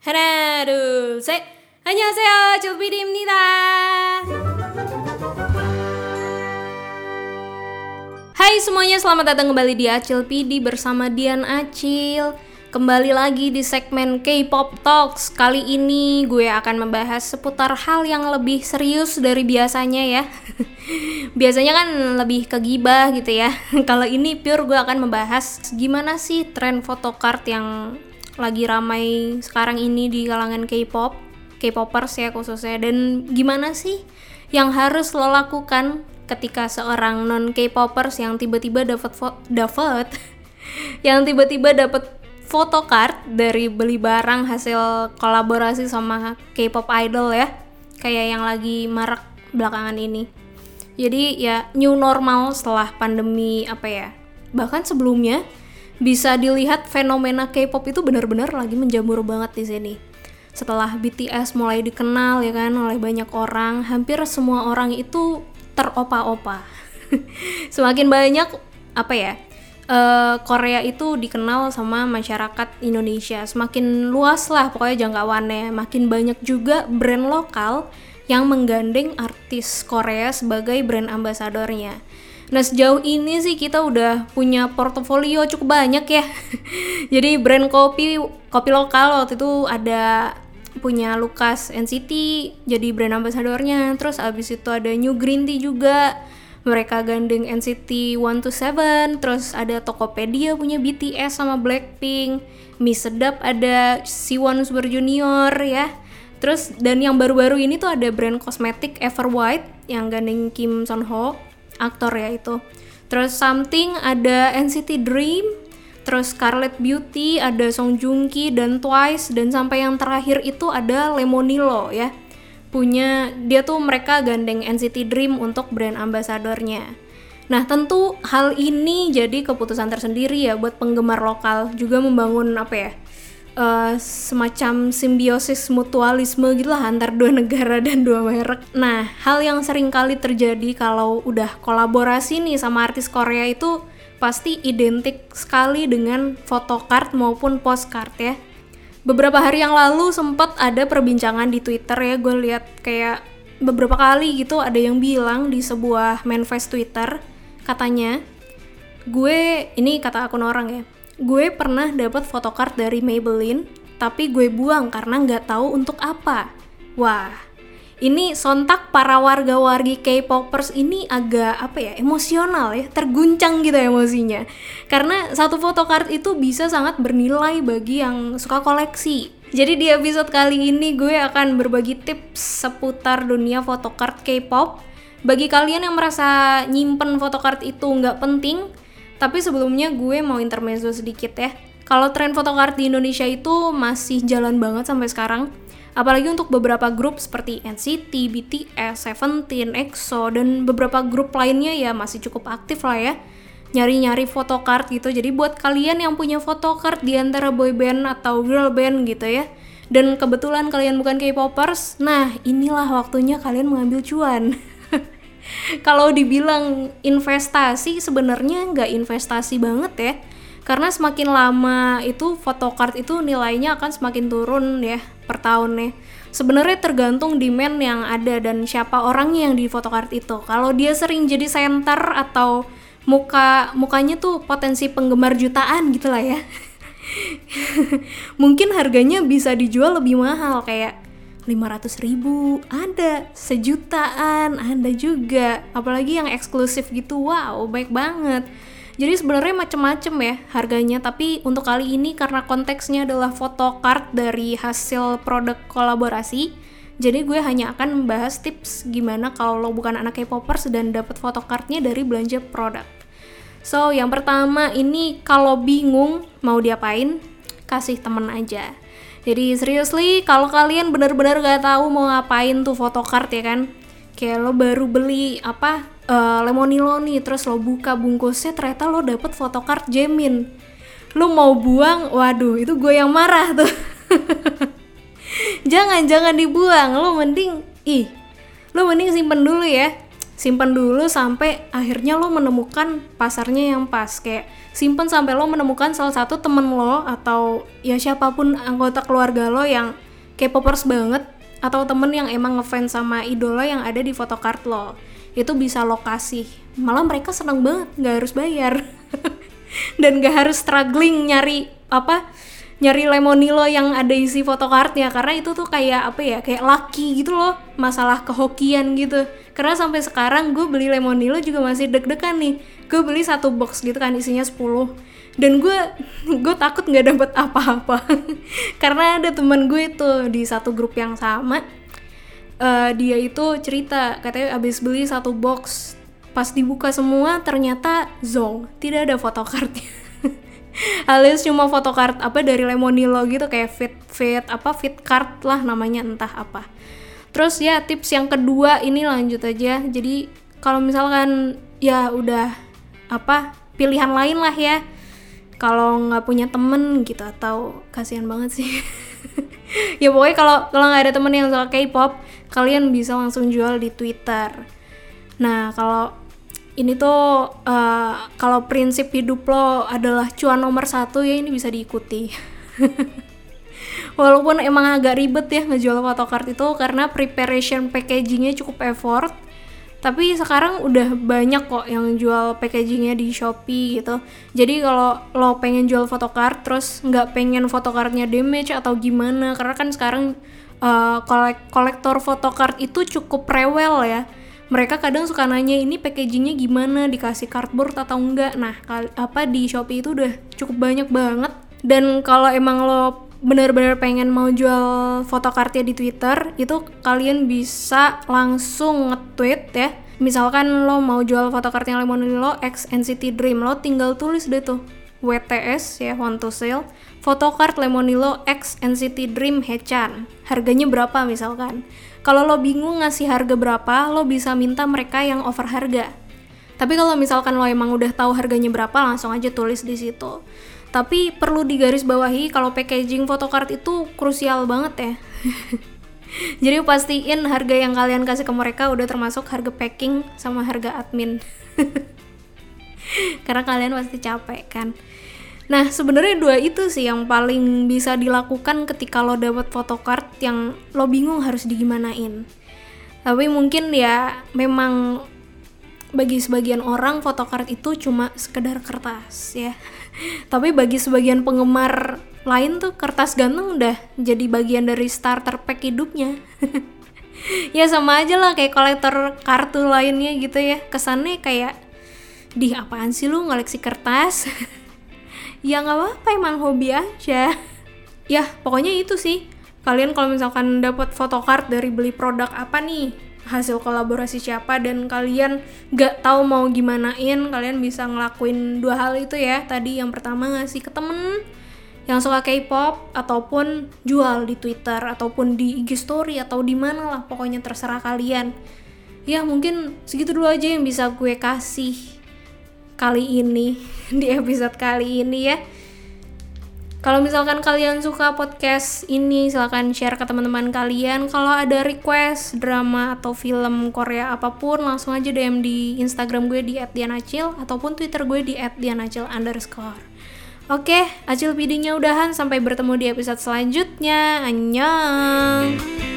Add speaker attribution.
Speaker 1: 하나, 둘, 셋. 안녕하세요. 조비리입니다. Hai semuanya, selamat datang kembali di Acil PD bersama Dian Acil. Kembali lagi di segmen K-pop Talks. Kali ini gue akan membahas seputar hal yang lebih serius dari biasanya ya. biasanya kan lebih ke gibah gitu ya. Kalau ini pure gue akan membahas gimana sih tren photocard yang lagi ramai sekarang ini di kalangan K-pop, K-popers ya khususnya. Dan gimana sih yang harus lo lakukan ketika seorang non K-popers yang tiba-tiba dapat dapat yang tiba-tiba dapat photocard dari beli barang hasil kolaborasi sama K-pop idol ya kayak yang lagi marak belakangan ini. Jadi ya new normal setelah pandemi apa ya bahkan sebelumnya bisa dilihat fenomena K-pop itu benar-benar lagi menjamur banget di sini. Setelah BTS mulai dikenal ya kan oleh banyak orang, hampir semua orang itu teropa-opa. Semakin banyak apa ya? Uh, Korea itu dikenal sama masyarakat Indonesia. Semakin luas lah pokoknya jangkauannya. Makin banyak juga brand lokal yang menggandeng artis Korea sebagai brand ambasadornya. Nah sejauh ini sih kita udah punya portofolio cukup banyak ya. Jadi brand kopi kopi lokal waktu itu ada punya Lukas NCT jadi brand ambasadornya. Terus abis itu ada New Green Tea juga. Mereka gandeng NCT 127, terus ada Tokopedia punya BTS sama Blackpink, Mie Sedap ada Siwon Super Junior ya. Terus dan yang baru-baru ini tuh ada brand kosmetik Everwhite yang gandeng Kim Son Ho aktor ya itu terus something ada NCT Dream terus Scarlet Beauty ada Song Joong Ki dan Twice dan sampai yang terakhir itu ada Lemonilo ya punya dia tuh mereka gandeng NCT Dream untuk brand ambasadornya Nah, tentu hal ini jadi keputusan tersendiri ya buat penggemar lokal juga membangun apa ya? Uh, semacam simbiosis mutualisme gitu lah antar dua negara dan dua merek. Nah, hal yang sering kali terjadi kalau udah kolaborasi nih sama artis Korea itu pasti identik sekali dengan photocard maupun postcard ya. Beberapa hari yang lalu sempat ada perbincangan di Twitter ya, gue lihat kayak beberapa kali gitu ada yang bilang di sebuah manifest Twitter katanya gue ini kata akun orang ya gue pernah dapat photocard dari Maybelline, tapi gue buang karena nggak tahu untuk apa. Wah, ini sontak para warga-wargi K-popers ini agak apa ya emosional ya, terguncang gitu emosinya. Karena satu photocard itu bisa sangat bernilai bagi yang suka koleksi. Jadi di episode kali ini gue akan berbagi tips seputar dunia photocard K-pop. Bagi kalian yang merasa nyimpen photocard itu nggak penting, tapi sebelumnya gue mau intermezzo sedikit ya. Kalau tren photocard di Indonesia itu masih jalan banget sampai sekarang. Apalagi untuk beberapa grup seperti NCT, BTS, Seventeen, EXO, dan beberapa grup lainnya ya masih cukup aktif lah ya. Nyari-nyari photocard gitu. Jadi buat kalian yang punya photocard di antara boy band atau girl band gitu ya. Dan kebetulan kalian bukan K-popers, nah inilah waktunya kalian mengambil cuan. kalau dibilang investasi sebenarnya nggak investasi banget ya. Karena semakin lama itu photocard itu nilainya akan semakin turun ya per tahunnya. Sebenarnya tergantung demand yang ada dan siapa orangnya yang di photocard itu. Kalau dia sering jadi center atau muka mukanya tuh potensi penggemar jutaan gitu lah ya. Mungkin harganya bisa dijual lebih mahal kayak 500 ribu. Ada sejutaan ada juga. Apalagi yang eksklusif gitu wow baik banget. Jadi sebenarnya macem-macem ya harganya tapi untuk kali ini karena konteksnya adalah photocard dari hasil produk kolaborasi jadi gue hanya akan membahas tips gimana kalau lo bukan anak K-popers dan dapat photocardnya dari belanja produk. So yang pertama ini kalau bingung mau diapain kasih temen aja jadi seriously kalau kalian benar-benar gak tahu mau ngapain tuh photocard ya kan, kayak lo baru beli apa uh, lemonilo nih, terus lo buka bungkusnya ternyata lo dapet photocard Jamin. Lo mau buang, waduh itu gue yang marah tuh. jangan jangan dibuang, lo mending ih, lo mending simpen dulu ya simpan dulu sampai akhirnya lo menemukan pasarnya yang pas. Kayak simpen sampai lo menemukan salah satu temen lo atau ya siapa pun anggota keluarga lo yang kayak popers banget atau temen yang emang ngefans sama idola yang ada di photocard lo. Itu bisa lo kasih. Malah mereka seneng banget nggak harus bayar. Dan gak harus struggling nyari apa nyari lemonilo yang ada isi fotokartnya karena itu tuh kayak apa ya kayak lucky gitu loh masalah kehokian gitu. Karena sampai sekarang gue beli lemonilo juga masih deg-degan nih. Gue beli satu box gitu kan isinya 10 dan gue gue takut nggak dapet apa-apa. Karena ada teman gue itu di satu grup yang sama uh, dia itu cerita katanya abis beli satu box pas dibuka semua ternyata zong tidak ada fotokartnya alias cuma photocard apa dari Lemonilo gitu kayak fit fit apa fit card lah namanya entah apa. Terus ya tips yang kedua ini lanjut aja. Jadi kalau misalkan ya udah apa pilihan lain lah ya. Kalau nggak punya temen gitu atau kasihan banget sih. Ya pokoknya kalau kalau nggak ada temen yang suka K-pop kalian bisa langsung jual di Twitter. Nah kalau ini tuh uh, kalau prinsip hidup lo adalah cuan nomor satu ya ini bisa diikuti. Walaupun emang agak ribet ya ngejual photocard itu karena preparation packagingnya cukup effort. Tapi sekarang udah banyak kok yang jual packagingnya di Shopee gitu. Jadi kalau lo pengen jual photocard terus nggak pengen photocardnya damage atau gimana karena kan sekarang uh, kolek kolektor photocard itu cukup rewel ya mereka kadang suka nanya ini packagingnya gimana? Dikasih cardboard atau enggak? Nah apa di shopee itu udah cukup banyak banget. Dan kalau emang lo benar-benar pengen mau jual fotokartnya di Twitter itu kalian bisa langsung nge-tweet ya. Misalkan lo mau jual fotokartnya Lemonilo X NCT Dream lo tinggal tulis deh tuh WTS ya want to sell photocard Lemonilo X NCT Dream Hechan harganya berapa misalkan kalau lo bingung ngasih harga berapa, lo bisa minta mereka yang over harga. Tapi kalau misalkan lo emang udah tahu harganya berapa, langsung aja tulis di situ. Tapi perlu digarisbawahi kalau packaging photocard itu krusial banget ya. Jadi pastiin harga yang kalian kasih ke mereka udah termasuk harga packing sama harga admin. Karena kalian pasti capek kan. Nah, sebenarnya dua itu sih yang paling bisa dilakukan ketika lo dapet photocard yang lo bingung harus digimanain. Tapi mungkin ya memang bagi sebagian orang photocard itu cuma sekedar kertas ya. Tapi bagi sebagian penggemar lain tuh kertas ganteng udah jadi bagian dari starter pack hidupnya. ya sama aja lah kayak kolektor kartu lainnya gitu ya. Kesannya kayak di apaan sih lu ngoleksi kertas? ya nggak apa-apa emang hobi aja. Ya pokoknya itu sih. Kalian kalau misalkan dapat photocard dari beli produk apa nih? Hasil kolaborasi siapa? Dan kalian nggak tahu mau gimanain kalian bisa ngelakuin dua hal itu ya. Tadi yang pertama ngasih ke temen yang suka K-pop ataupun jual di Twitter ataupun di IG story atau di mana lah pokoknya terserah kalian. Ya mungkin segitu dulu aja yang bisa gue kasih kali ini di episode kali ini ya. Kalau misalkan kalian suka podcast ini, silahkan share ke teman-teman kalian. Kalau ada request drama atau film Korea apa pun, langsung aja DM di Instagram gue di @dianacil ataupun Twitter gue di @dianacil underscore. Oke, Acil PD-nya udahan. Sampai bertemu di episode selanjutnya. Annyeong!